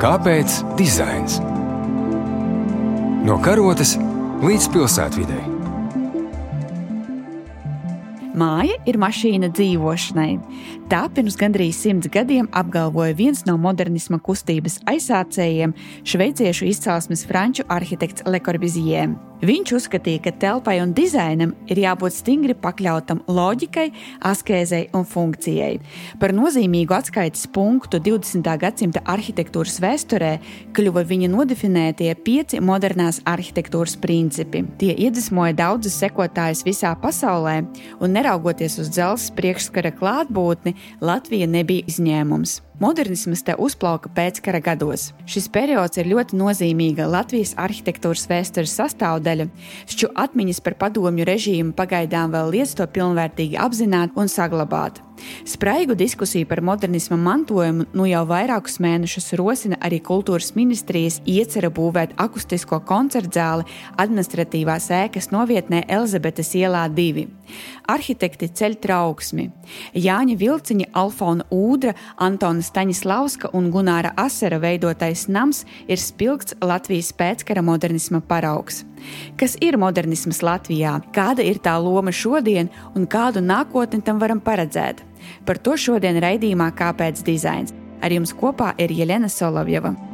Kāpēc dizains? No karotes līdz pilsētvidai. Māja ir mašīna dzīvošanai. Tā pirms gandrīz simts gadiem apgalvoja viens no modernisma kustības aizsācējiem, šveiciešu izcelsmes franču arhitekts Le Corbusier. Viņš uzskatīja, ka telpai un dizainam ir jābūt stingri pakļautam loģikai, askēzei un funkcijai. Par nozīmīgu atskaites punktu 20. gadsimta arhitektūras vēsturē kļuva viņa nodefinētie pieci modernās arhitektūras principi. Tie iedvesmoja daudzus sekotājus visā pasaulē, un neraugoties uz dzelzceļa priekšskara klātbūtni, Latvija nebija izņēmums. Modernisms te uzplauka pēckara gados. Šis periods ir ļoti nozīmīga Latvijas arhitektūras vēstures sastāvdaļa, taču atmiņas par padomju režīmu pagaidām vēl liedz to pilnvērtīgi apzināt un saglabāt. Spraigu diskusiju par modernisma mantojumu nu jau vairākus mēnešus rosina arī kultūras ministrijas iecerē būvēt akustisko koncertu zāli administratīvās ēkas novietnē Elizabetes ielā 2. Arhitekti ceļ trauksmi. Jāņa Vilciņa, Alfona Ūdra, Antona Staņislauska un Gunāra Asera veidotais nams ir spilgts Latvijas pēckara modernisma paraugs. Kas ir modernisms Latvijā, kāda ir tā loma šodien un kādu nākotni tam varam paredzēt? Par to šodien raidījumā Kāpēc dizains? Ar jums kopā ir Jelena Solovjeva.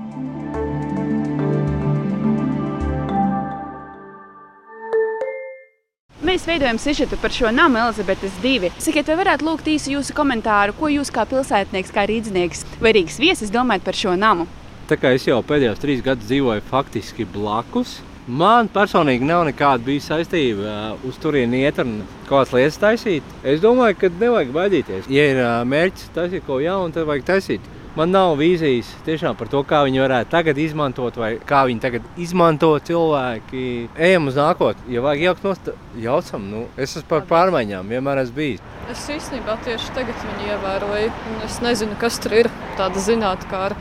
Mēs veidojam sižetu par šo namu Elizabetes 2. Sakiet, vai varētu lūgt īsu jūsu komentāru, ko jūs kā pilsētnieks, kā rīznieks vai Rīgas viesis domājat par šo namu? Tā kā es jau pēdējos trīs gadus dzīvoju faktiski blakus, man personīgi nav nekāda bijusi saistība uh, uz turieni iet un kādas lietas taisīt. Es domāju, ka nevajag baidīties. Ja ir uh, mērķis taisīt ko jaunu, tad vajag taisīt. Man nav vīzijas tiešām par to, kā viņi varētu tagad izmantot, vai kā viņi tagad izmanto cilvēki. Ejam uz nākotni. Ja vajag jaukt nost, jaucam. Nu, es esmu par pārmaiņām, vienmēr esmu bijis. Es īstenībā tieši tagad viņu ievēroju. Es nezinu, kas tur ir. Tāda zinātnē, kā ar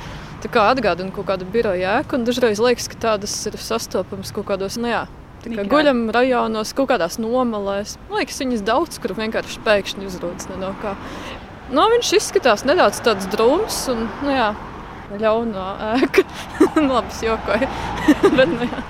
tā kā atgādina kaut kādu biroja ēku. Dažreiz liekas, ka tādas ir sastopamas kaut kādos, nu jā, tā kā guļam rajonos, kaut kādās nomalēs. Man liekas, viņas daudz kur vienkārši pēkšņi uzrodas no kā. No, nu, viņš izskatās nedaudz tāds drūms un nu, jā, ļaunā ēka. Labi, jokoju. Bet, nu, jā.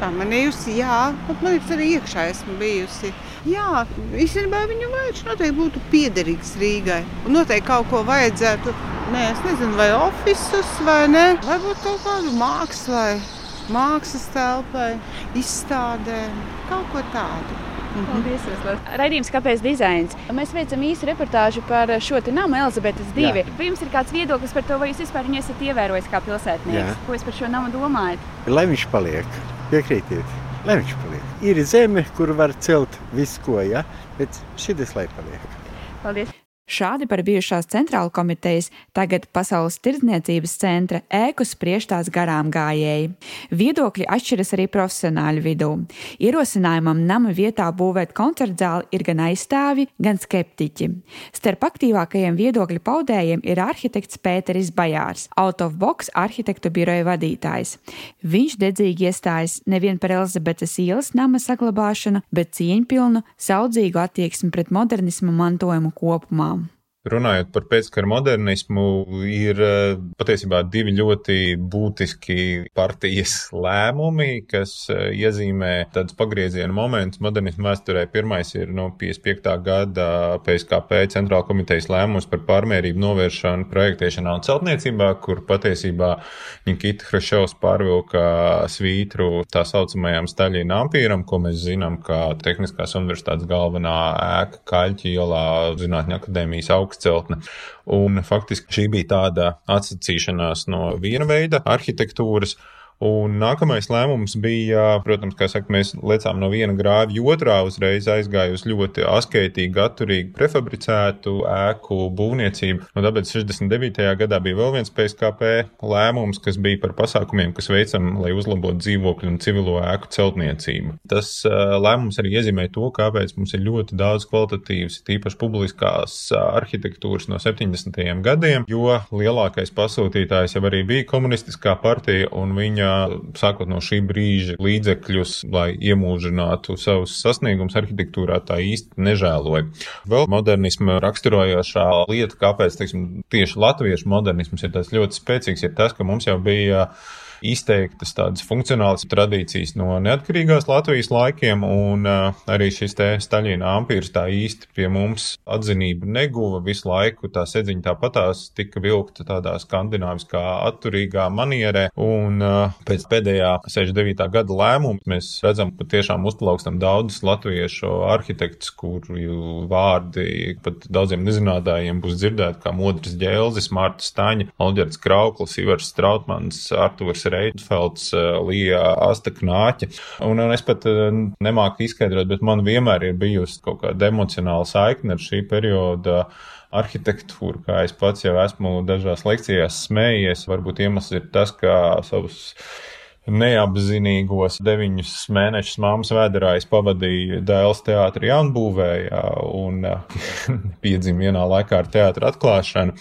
Pamanījusi, jā, pat man arī iekšā esmu bijusi. Jā, īstenībā viņu vajag noteikti būtu piederīgs Rīgai. Un noteikti kaut ko vajadzētu, nē, es nezinu, vai oficiālus vai ne. Varbūt kaut kādu mākslai, mākslas telpai, izstādē, kaut ko tādu. Mhm. Paldies, Veslēs. Raidījums, kāpēc dizains? Mēs veicam īsu reportāžu par šo namu Elizabetes 2. Jā. Vai jums ir kāds viedoklis par to, vai jūs vispār viņu esat ievērojis kā pilsētnieks? Jā. Ko jūs par šo namu domājat? Lai viņš paliek, piekrītiet, lai viņš paliek. Ir zeme, kur var celt visu ko, ja? bet šis lai paliek. Paldies! Šādi par bijušās centrāla komitejas, tagad Pasaules tirdzniecības centra ēku spriežtās garām gājēji. Viedokļi atšķiras arī profesionāļu vidū. Ierosinājumam nama vietā būvēt koncertzāli ir gan aizstāvi, gan skeptiķi. Starp aktīvākajiem viedokļu paudējiem ir arhitekts Pēteris Bajārs, Out of Box arhitektu biroja vadītājs. Viņš dedzīgi iestājas nevien par Elizabetes ielas nama saglabāšanu, bet cieņpilnu, saudzīgu attieksmi pret modernismu mantojumu kopumā. Runājot par pēckara modernismu, ir eh, patiesībā divi ļoti būtiski partijas lēmumi, kas eh, iezīmē tādus pagrieziena momentus modernismu vēsturē. Pirmais ir no 55. gada PSKP centrāla komitejas lēmums par pārmērību novēršanu projektēšanā un celtniecībā, kur patiesībā Nikita Hrašovs pārvilka svītru tā saucamajām Staļina ampīram, ko mēs zinām kā Tehniskās universitātes galvenā ēka Kaļķi ielā Zinātņu akadēmijas augsts augstceltne. Un faktiski šī bija tāda atsacīšanās no viena veida arhitektūras. Un nākamais lēmums bija, protams, kā saka, mēs lecām no viena grāvja otrā, uzreiz aizgāja uz ļoti askētīgu, atturīgu, prefabricētu ēku būvniecību. Un tāpēc 69. gadā bija vēl viens PSKP lēmums, kas bija par pasākumiem, kas veicam, lai uzlabotu dzīvokļu un civilo ēku celtniecību. Tas lēmums arī iezīmē to, kāpēc mums ir ļoti daudz kvalitatīvas, tīpaši publiskās arhitektūras no 70. gadiem, jo lielākais pasūtītājs jau arī bija komunistiskā partija un viņa Igaunijā, sākot no šī brīža, līdzekļus, lai iemūžinātu savus sasniegumus arhitektūrā, tā īsti nežēloja. Vēl modernisma raksturojošā lieta, kāpēc teiksim, tieši latviešu modernisms ir tāds ļoti spēcīgs, ir tas, ka mums jau bija izteiktas tādas funkcionālas tradīcijas no neatkarīgās Latvijas laikiem, un arī šis te Staļina ampīrs tā īsti pie mums atzinību neguva visu laiku. Tā sedziņa tāpatās tika vilkta tādā skandināviskā atturīgā manierē, un pēc pēdējā 69. gada lēmuma mēs redzam, ka tiešām uzplaukstam daudzus latviešu arhitektus, kuru vārdi pat daudziem nezinātājiem būs dzirdēti, kā Modris Ģēlzis, Mārta Staņa, Alģerts Krauklis, Ivars Strautmans, Arturs Reidfelds, eh, Lija Astaknāķa. Un, un es pat eh, nemāku izskaidrot, bet man vienmēr ir bijusi kaut kāda emocionāla saikne ar šī perioda arhitektūru, kā es pats jau esmu dažās lekcijās smējies. Varbūt iemesls ir tas, ka savus neapzinīgos deviņus mēnešus māmas vēderā es pavadīju Dēls teātrī jaunbūvējā un piedzimu vienā laikā ar teātra atklāšanu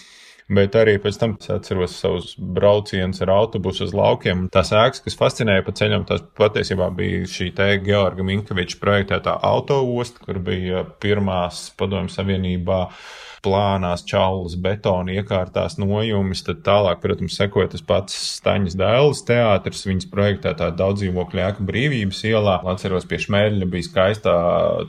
bet arī pēc tam es atceros savus braucienus ar autobusu uz laukiem. Tās ēkas, kas fascinēja pa ceļam, tas patiesībā bija šī te Georga Minkoviča projektētā autoosta, kur bija pirmās padomju savienībā plānās čaulas betona iekārtās nojumis, tad tālāk, protams, sekoja tas pats Staņas Dēls teātris, viņas projektētā daudzdzīvokļu ēka brīvības ielā. Atceros, pie Šmēļa bija skaistā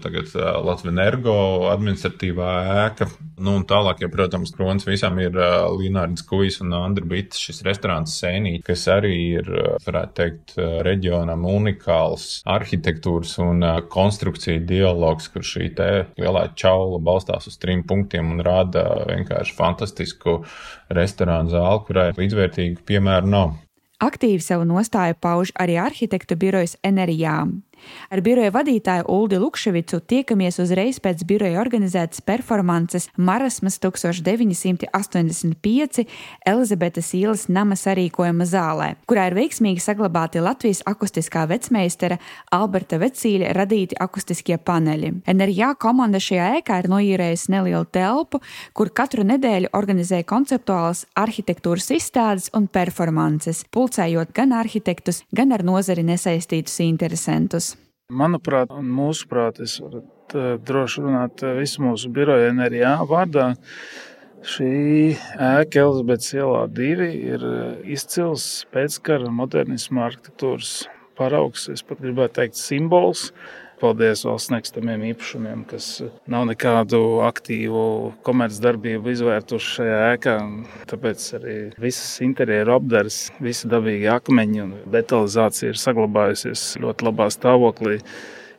tagad Latvenergo administratīvā ēka. Nu, un tālāk, ja, protams, kronis visam ir Līnārds Kujas un Andra Bits, šis restorāns Sēnī, kas arī ir, varētu teikt, reģionam unikāls arhitektūras un konstrukcija dialogs, kur šī te lielā čaula balstās uz trim punktiem un rada vienkārši fantastisku restorānu zāli, kurai līdzvērtīgu piemēru nav. Aktīvi savu nostāju pauž arī arhitektu birojas Enerijām. Ar biroja vadītāju Uldi Lukševicu tiekamies uzreiz pēc biroja organizētas performances Marasmas 1985 Elizabetes ielas nama sarīkojuma zālē, kurā ir veiksmīgi saglabāti Latvijas akustiskā vecmeistara Alberta Vecīļa radīti akustiskie paneļi. NRJ komanda šajā ēkā ir noīrējusi nelielu telpu, kur katru nedēļu organizē konceptuālas arhitektūras izstādes un performances, pulcējot gan arhitektus, gan ar nozari nesaistītus interesantus. Manuprāt, un mūsuprāt, es varu droši runāt visu mūsu biroja NRA vārdā. Šī ēka Elizabetes ielā divi ir izcils pēckara modernisma arhitektūras paraugs, es pat gribētu teikt, simbols paldies valsts nekustamiem īpašumiem, kas nav nekādu aktīvu komercdarbību izvērtuši šajā ēkā. Tāpēc arī visas interjeru apdares, visi dabīgi akmeņi un detalizācija ir saglabājusies ļoti labā stāvoklī,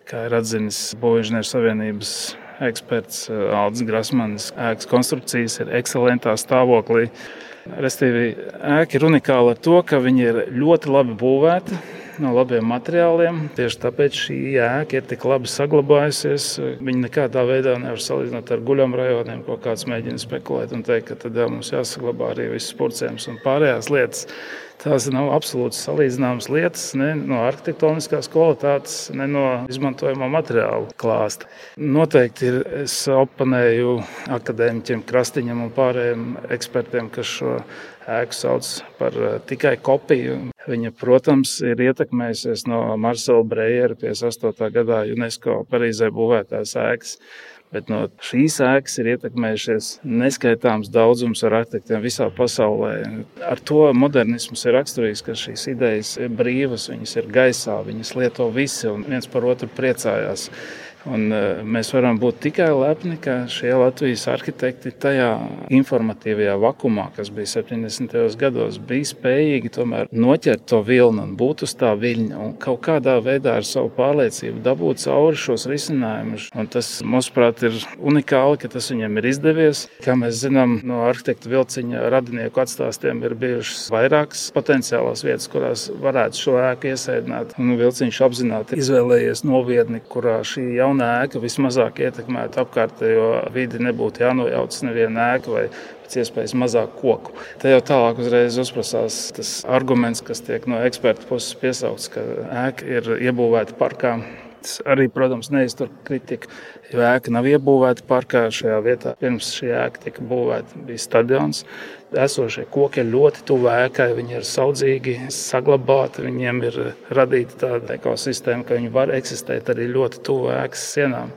kā ir atzinis Būvniecības Savienības eksperts Aldis Grasmanis. Ēkas konstrukcijas ir ekscelentā stāvoklī. Restīvi, ēka ir unikāla ar to, ka viņa ir ļoti labi būvēta no labiem materiāliem. Tieši tāpēc šī ēka ir tik labi saglabājusies. Viņa nekādā veidā nevar salīdzināt ar guļam rajoniem, ko kāds mēģina spekulēt un teikt, ka tad jā, mums jāsaglabā arī viss purcējums un pārējās lietas. Tās nav absolūti salīdzināmas lietas ne no arhitektoniskās kvalitātes, ne no izmantojamā materiāla klāsta. Noteikti ir, es oponēju akadēmiķiem, krastiņam un pārējiem ekspertiem, kas šo ēku sauc par eh, tikai kopiju. Viņa, protams, ir ietekmējusies no Marsela Brejera 58. gadā UNESCO Parīzē būvētās ēkas. Bet no šīs ēkas ir ietekmējušies neskaitāms daudzums ar arhitektiem visā pasaulē. Ar to modernisms ir raksturīgs, ka šīs idejas ir brīvas, viņas ir gaisā, viņas lieto visi un viens par otru priecājās. Un, uh, mēs varam būt tikai lepni, ka šie Latvijas arhitekti tajā informatīvajā vakumā, kas bija 70. gados, bija spējīgi noķert to vilnu un būt uz tā viļņa un kaut kādā veidā ar savu pārliecību dabūt cauri šos risinājumus. Un tas, mūsuprāt, ir unikāli, ka tas viņiem ir izdevies. Kā mēs zinām, no arhitekta vilciņa radinieku atstāstiem ir bijušas vairākas potenciālās vietas, kurās varētu šo ēku iesēdināt. Un vilciņš apzināti izvēlējies novietni, kurā šī jaunā jauna ēka vismazāk ietekmētu apkārtējo vidi, nebūtu jānojauc neviena ēka vai pēc iespējas mazāk koku. Te jau tālāk uzreiz uzprasās tas arguments, kas tiek no eksperta puses piesaukts, ka ēka ir iebūvēta parkā. Arī, protams, neiztur kritiku, jo ēka nav iebūvēta parkā šajā vietā. Pirms šī ēka tika būvēta, bija stadions. Esošie koki ir ļoti tuvu ēkai, viņi ir saudzīgi saglabāti, viņiem ir radīta tāda ekosistēma, ka viņi var eksistēt arī ļoti tuvu ēkas sienām.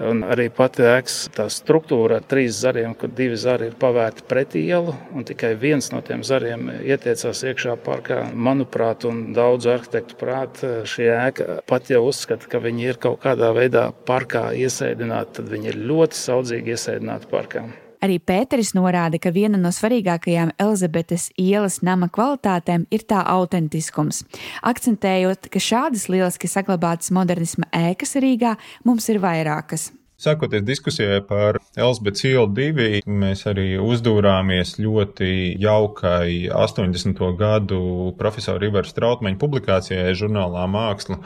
Un arī pati ēkas struktūra ar trīs zariem, kur divi zari ir pavērti pret ielu, un tikai viens no tiem zariem ietiecās iekšā parkā. Manuprāt, un daudzu arhitektu prāt, šī ēka pat jau uzskata, ka viņi ir kaut kādā veidā parkā iesēdināti, tad viņi ir ļoti saudzīgi iesēdināti parkā. Arī Pēteris norāda, ka viena no svarīgākajām Elizabetes ielas nama kvalitātēm ir tā autentiskums, akcentējot, ka šādas lieliski saglabātas modernisma ēkas Rīgā mums ir vairākas. Sākoties diskusijai par Elizabetes ielu 2, mēs arī uzdūrāmies ļoti jaukai 80. gadu profesora Rivera Strautmaņa publikācijai žurnālā Māksla,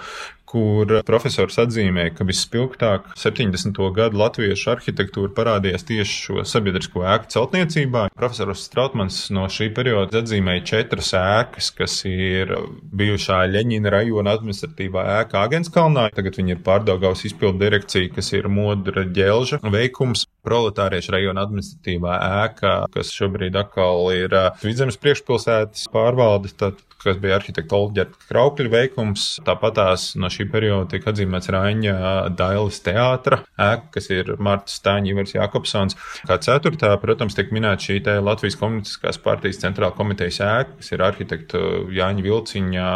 kur profesors atzīmē, ka vispilgtāk 70. gadu latviešu arhitektūra parādījās tieši šo sabiedrisko ēku celtniecībā. Profesors Strautmans no šī perioda atzīmēja četras ēkas, kas ir bijušā Ļeņina rajona administratīvā ēka Agenskalnā. Tagad viņi ir pārdaugavas izpildu direkcija, kas ir modra ģelža veikums. Proletāriešu rajona administratīvā ēka, kas šobrīd atkal ir Vidzemes priekšpilsētas pārvalde, tad kas bija arhitekta Olģerta Kraukļa veikums. Tāpatās no šī perioda tika atzīmēts Raņa Dailas teātra ēka, kas ir Marta Stāņa Ivars Jakobsons. Kā ceturtā, protams, tiek minēta šī te Latvijas komunistiskās partijas centrāla komitejas ēka, kas ir arhitekta Jāņa Vilciņa,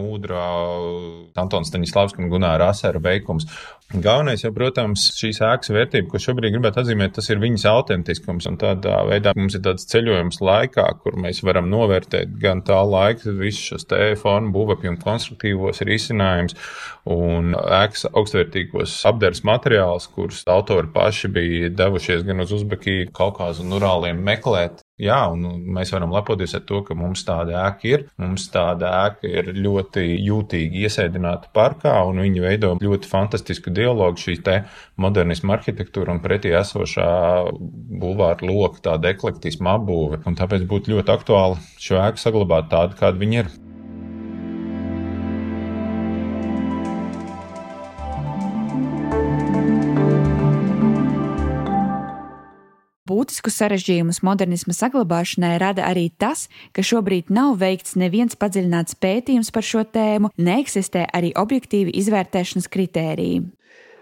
Ūdra, Antons Staņislavska un Gunāra Asera veikums. Galvenais, jau, protams, šīs ēkas vērtība, ko šobrīd gribētu atzīmēt, tas ir viņas autentiskums. Un tādā veidā mums ir tāds ceļojums laikā, kur mēs varam novērtēt gan tā laika visus šos te formu, būvapju un konstruktīvos risinājumus un ēkas augstvērtīgos apdars materiālus, kurus autori paši bija devušies gan uz Uzbekiju, Kaukāzu un Urāliem meklēt. Jā, un mēs varam lepoties ar to, ka mums tāda ēka ir. Mums tāda ēka ir ļoti jūtīgi iesēdināta parkā, un viņi veido ļoti fantastisku dialogu šī te modernisma arhitektūra un pretī esošā bulvāra loka, tāda eklektisma apbūve. Un tāpēc būtu ļoti aktuāli šo ēku saglabāt tādu, kāda viņa ir. Būtiskus sarežģījumus modernisma saglabāšanai rada arī tas, ka šobrīd nav veikts neviens padziļināts pētījums par šo tēmu, neeksistē arī objektīvi izvērtēšanas kritēriji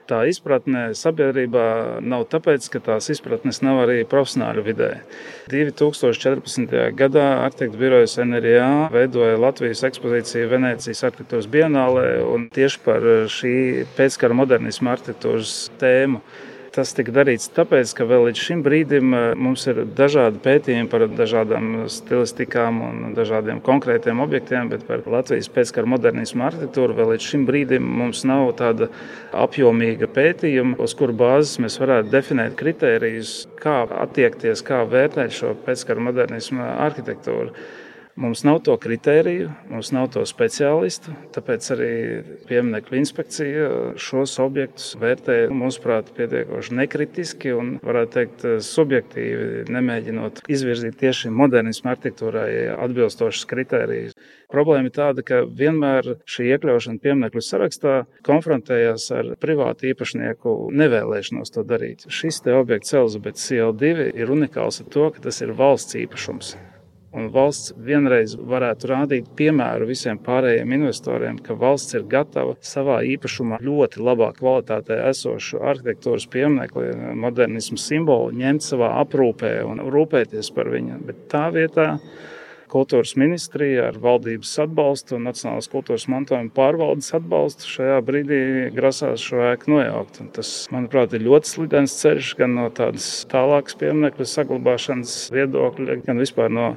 tā izpratne sabiedrībā nav tāpēc, ka tās izpratnes nav arī profesionāļu vidē. 2014. gadā arhitektu birojas NRA veidoja Latvijas ekspozīciju Venecijas arhitektūras bienālē un tieši par šī pēckara modernisma arhitektūras tēmu. Tas tika darīts tāpēc, ka vēl līdz šim brīdim eh, mums ir dažādi pētījumi par dažādām stilistikām un dažādiem konkrētiem objektiem, bet par Latvijas pēckara modernismu arhitektūru vēl līdz šim brīdim mums nav tāda apjomīga pētījuma, uz kuru bāzes mēs varētu definēt kritērijus, kā attiekties, kā vērtēt šo pēckara modernismu arhitektūru. Mums nav to kritēriju, mums nav to speciālistu, tāpēc arī pieminiektu inspekcija šos objektus vērtē, mūsuprāt, pietiekoši nekritiski un, varētu teikt, subjektīvi, nemēģinot izvirzīt tieši modernismu arhitektūrai atbilstošas kritērijas. Problēma ir tāda, ka vienmēr šī iekļaušana pieminiektu sarakstā konfrontējās ar privātu īpašnieku nevēlēšanos to darīt. Šis te objekts Elizabete CL2 ir unikāls ar to, ka tas ir valsts īpašums. Un valsts vienreiz varētu rādīt piemēru visiem pārējiem investoriem, ka valsts ir gatava savā īpašumā ļoti labā kvalitātē esošu arhitektūras pieminiektu, modernismu simbolu ņemt savā aprūpē un rūpēties par viņu. Bet tā vietā kultūras ministrija ar valdības atbalstu un Nacionālās kultūras mantojuma pārvaldes atbalstu šajā brīdī grasās šo ēku nojaukt. Un tas, manuprāt, ir ļoti slidens ceļš gan no tādas tālākas pieminiektu saglabāšanas viedokļa, gan vispār no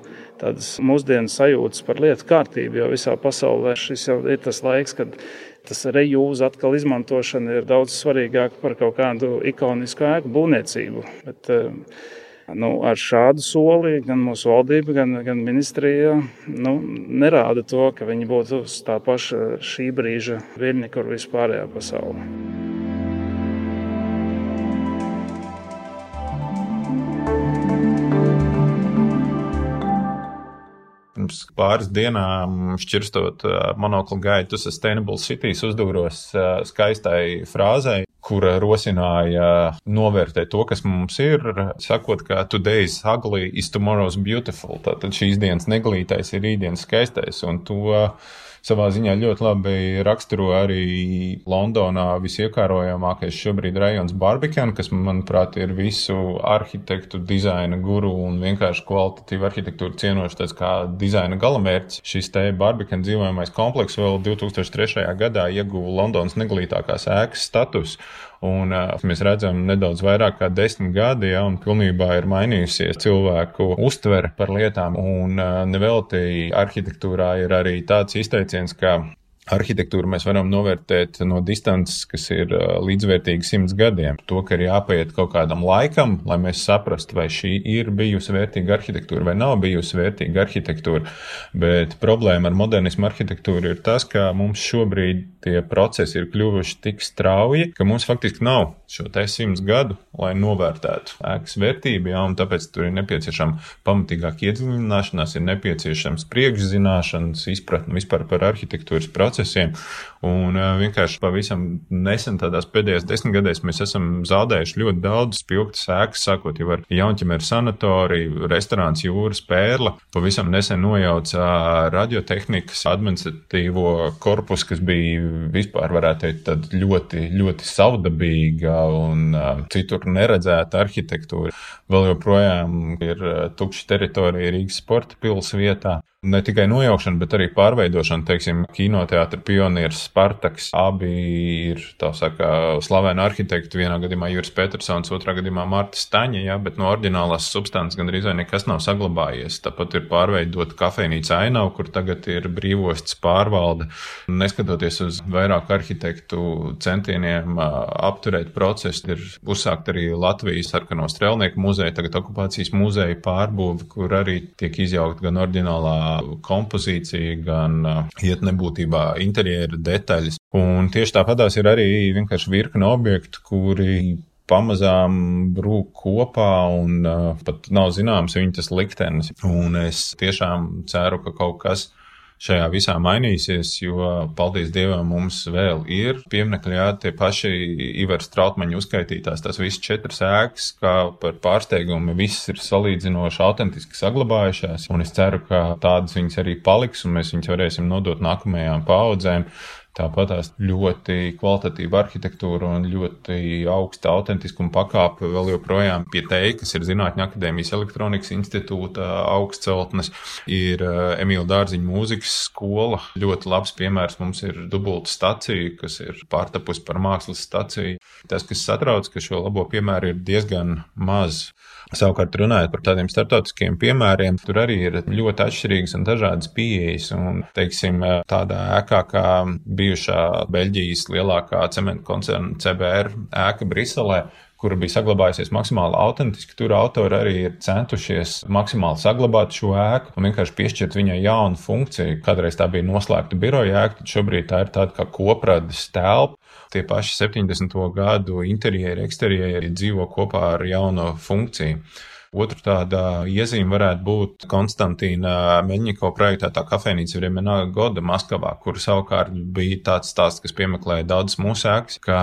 tādas mūsdienu sajūtas par lietu kārtību. Jo visā pasaulē šis jau ir tas laiks, kad tas reizes atkal izmantošana ir daudz svarīgāka par kaut kādu ikonisku ēku būvniecību. Bet, uh, Nu, ar šādu soli gan mūsu valdība, gan, gan ministrija nu, nerāda to, ka viņi būtu uz tā paša šī brīža viļņa, kur vispārējā pasaulē. Pāris dienām šķirstot monoklu gaitu Sustainable Cities uzdūros skaistai frāzei, kura rosināja novērtēt to, kas mums ir, sakot, ka today's ugly is tomorrow's beautiful. Tātad šīs dienas neglītais ir rītdienas skaistais, un to savā ziņā ļoti labi raksturo arī Londonā visiekārojamākais šobrīd rajons Barbican, kas, manuprāt, ir visu arhitektu, dizaina guru un vienkārši kvalitatīvu arhitektūru cienošs tāds kā dizaina galamērķis. Šis te Barbican dzīvojamais komplekss vēl 2003. gadā ieguva Londonas neglītākās ēkas status. Un uh, mēs redzam, nedaudz vairāk kā desmit gadi, ja, un pilnībā ir mainījusies cilvēku uztvere par lietām. Un uh, nevelti arhitektūrā ir arī tāds izteiciens, ka arhitektūru mēs varam novērtēt no distances, kas ir līdzvērtīga simts gadiem. To, ka ir jāpaiet kaut kādam laikam, lai mēs saprastu, vai šī ir bijusi vērtīga arhitektūra vai nav bijusi vērtīga arhitektūra. Bet problēma ar modernismu arhitektūru ir tas, ka mums šobrīd tie procesi ir kļuvuši tik strauji, ka mums faktiski nav šo te simts gadu, lai novērtētu ēkas vērtību, ja, un tāpēc tur ir nepieciešama pamatīgāka iedziļināšanās, ir nepieciešams priekšzināšanas, izpratne vispār par arhitektūras procesiem. Un vienkārši pavisam nesen, tādās pēdējās desmitgadēs, mēs esam zaudējuši ļoti daudz spilgtas ēkas, sākot jau ar Jaunķemeru sanatoriju, restorāns Jūras pērla. Pavisam nesen nojauca radiotehnikas administratīvo korpusu, kas bija vispār, varētu teikt, ļoti, ļoti savdabīga un uh, citur neredzēta arhitektūra. Vēl joprojām ir uh, tukša teritorija Rīgas sporta pilsētas vietā ne tikai nojaukšana, bet arī pārveidošana. Teiksim, kinoteātris pionieris Spartaks. Abi ir saka, slaveni arhitekti. Vienā gadījumā Juris Petersons, otrā gadījumā Marta Staņa, ja, bet no oriģinālās substances gandrīz vai nekas nav saglabājies. Tāpat ir pārveidota kafejnīca ainavu, kur tagad ir brīvostas pārvalde. Neskatoties uz vairāku arhitektu centieniem apturēt procesu, ir uzsākt arī Latvijas sarkano strēlnieku muzeja, tagad okupācijas muzeja pārbūve, kur arī tiek izjaukt gan oriģinālā kompozīcija, gan uh, iet nebūtībā interjera detaļas. Un tieši tāpatās ir arī vienkārši virkne objektu, kuri pamazām brūk kopā un uh, pat nav zināms viņa tas liktenis. Un es tiešām ceru, ka kaut kas šajā visā mainīsies, jo, paldies Dievam, mums vēl ir pieminekļi, jā, tie paši Ivars Trautmaņa uzskaitītās, tās visas četras ēkas, kā par pārsteigumu, visas ir salīdzinoši autentiski saglabājušās, un es ceru, ka tādas viņas arī paliks, un mēs viņas varēsim nodot nākamajām paudzēm. Tāpat tās ļoti kvalitatīva arhitektūra un ļoti augsta autentiskuma pakāpe vēl joprojām pie teja, kas ir Zinātņu akadēmijas elektronikas institūta augstceltnes, ir eh, Emīla Dārziņa mūzikas skola. Ļoti labs piemērs mums ir dubulta stacija, kas ir pārtapusi par mākslas staciju. Tas, kas satrauc, ka šo labo piemēru ir diezgan maz. Savukārt, runājot par tādiem startautiskiem piemēriem, tur arī ir ļoti atšķirīgas un dažādas pieejas. Un, teiksim, tādā ēkā kā bijušā Beļģijas lielākā cementu koncerna CBR ēka Briselē, kura bija saglabājusies maksimāli autentiski. Tur autori arī ir centušies maksimāli saglabāt šo ēku un vienkārši piešķirt viņai jaunu funkciju. Kādreiz tā bija noslēgta biroja ēka, tad šobrīd tā ir tāda kā koprades telpa. Tie paši 70. gadu interjeri, eksterjeri dzīvo kopā ar jauno funkciju. Otra tāda iezīme varētu būt Konstantīna Meņņiko projektētā kafejnīca Vremena Goda Maskavā, kur savukārt bija tāds stāsts, kas piemeklēja daudzas mūsu ēkas, ka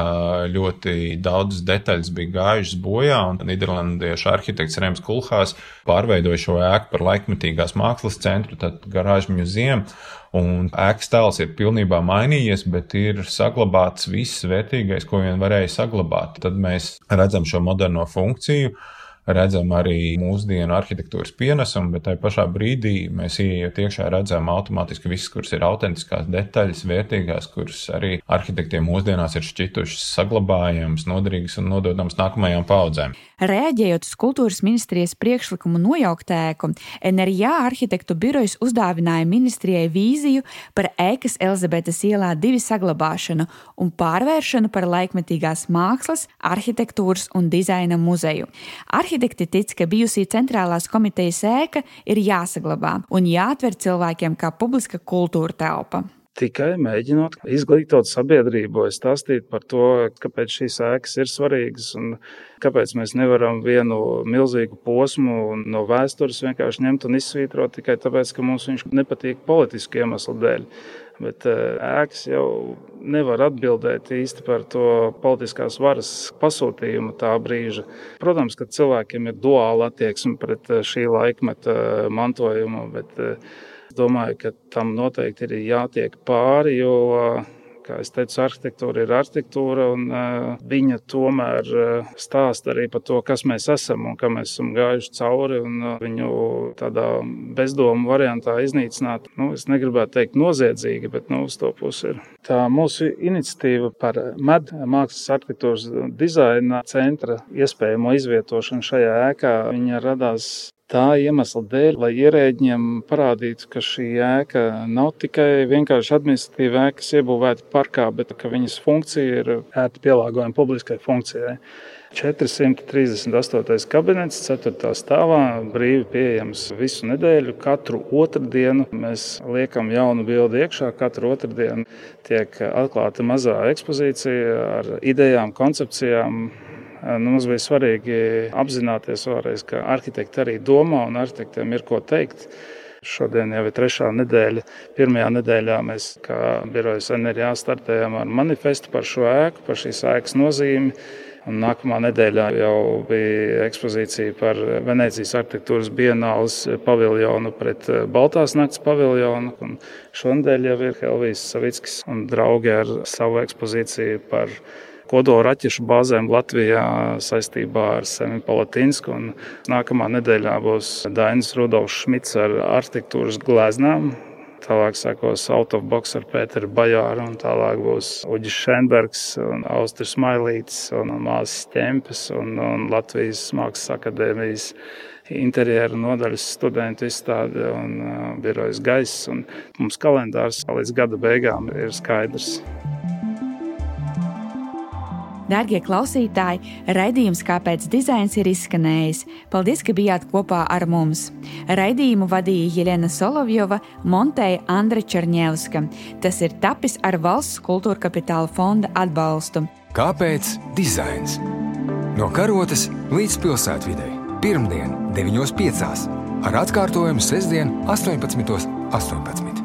ļoti daudzas detaļas bija gājušas bojā, un Nīderlandiešu arhitekts Rems Kulhās pārveidoja šo ēku par laikmetīgās mākslas centru, tad garāžu muzeju. Un ēkas tēls ir pilnībā mainījies, bet ir saglabāts viss vērtīgais, ko vien varēja saglabāt. Tad mēs redzam šo moderno funkciju redzam arī mūsdienu arhitektūras pienesumu, bet tajā pašā brīdī mēs ienākot iekšā redzam automātiski visas, kuras ir autentiskās detaļas, vērtīgās, kuras arī arhitektiem mūsdienās ir šķitušas saglabājamas, noderīgas un nododamas nākamajām paudzēm. Rēģējot uz kultūras ministrijas priekšlikumu nojaukt ēku, NRJ arhitektu birojas uzdāvināja ministrijai vīziju par ēkas Elizabetes ielā divi saglabāšanu un pārvēršanu par laikmetīgās mākslas, arhitektūras un dizaina muzeju. Arhitekti tic, ka bijusī centrālās komitejas ēka ir jāsaglabā un jāatver cilvēkiem kā publiska kultūra telpa. tikai mēģinot izglītot sabiedrību, stāstīt par to, kāpēc šīs ēkas ir svarīgas un kāpēc mēs nevaram vienu milzīgu posmu no vēstures vienkārši ņemt un izsvītrot tikai tāpēc, ka mums viņš nepatīk politiski iemeslu dēļ. Bet eh, ēkas jau nevar atbildēt īsti par to politiskās varas pasūtījumu tā brīža. Protams, ka cilvēkiem ir duāla attieksme pret eh, šī laikmeta mantojumu, bet Es domāju, ka tam noteikti ir jātiek pāri, jo, kā jau teicu, arhitektūra ir arhitektūra, un viņa tomēr stāsta arī par to, kas mēs esam un kā mēs esam gājuši cauri. Viņu tādā bezdomu variantā iznīcināt, nu, es negribētu teikt noziedzīgi, bet nu, uz to pusi ir. Tā mūsu iniciatīva par MED mākslas arhitektūras dizaina centra iespējamo izvietošanu šajā ēkā, radās tā iemesla dēļ, lai ierēģiem parādītu, ka šī ēka nav tikai vienkārši administratīva ēka, kas iebūvēta parkā, bet ka viņas funkcija ir ērti pielāgojama publiskai funkcijai. 438. kabinets, 4. stāvā, brīvi pieejams visu nedēļu. Katru otrdienu mēs liekam jaunu bildi iekšā. Katru otrdienu tiek atklāta mazā ekspozīcija ar idejām, koncepcijām, Nu, mums bija svarīgi apzināties vēlreiz, ka arhitekti arī domā un arhitektiem ir ko teikt. Šodien jau ir trešā nedēļa. Pirmajā nedēļā mēs, kā birojas NRA, startējām ar manifestu par šo ēku, par šīs ēkas nozīmi. Un nākamā nedēļā jau bija ekspozīcija par Venecijas arhitektūras bienāles paviljonu pret Baltās nakts paviljonu. Un šonadēļ jau ir Helvijas Savickis un draugi ar savu ekspozīciju par kodola raķešu bāzēm Latvijā saistībā ar Semi Palatinsku. Nākamā nedēļā būs Dainis Rudolfs Šmits ar arhitektūras glēznām. Tālāk sekos autoboks ar Pēteru Bajāru, un tālāk būs Uģis Šenbergs, un Austris Mailīts, un Māsas Ķempes, un, un Latvijas Mākslas akadēmijas interjeru nodaļas studentu izstāde un uh, birojas gaiss. Un mums kalendārs līdz gada beigām ir skaidrs. Dārgie klausītāji, raidījums Kāpēc dizains ir izskanējis. Paldies, ka bijāt kopā ar mums. Raidījumu vadīja Jelena Solovjova, montēja Andra Černievska. Tas ir tapis ar valsts kultūra kapitāla fonda atbalstu. Kāpēc dizains? No karotes līdz pilsētvidē. Pirmdien, 9.5. ar atkārtojumu sestdien, 18.18. 18.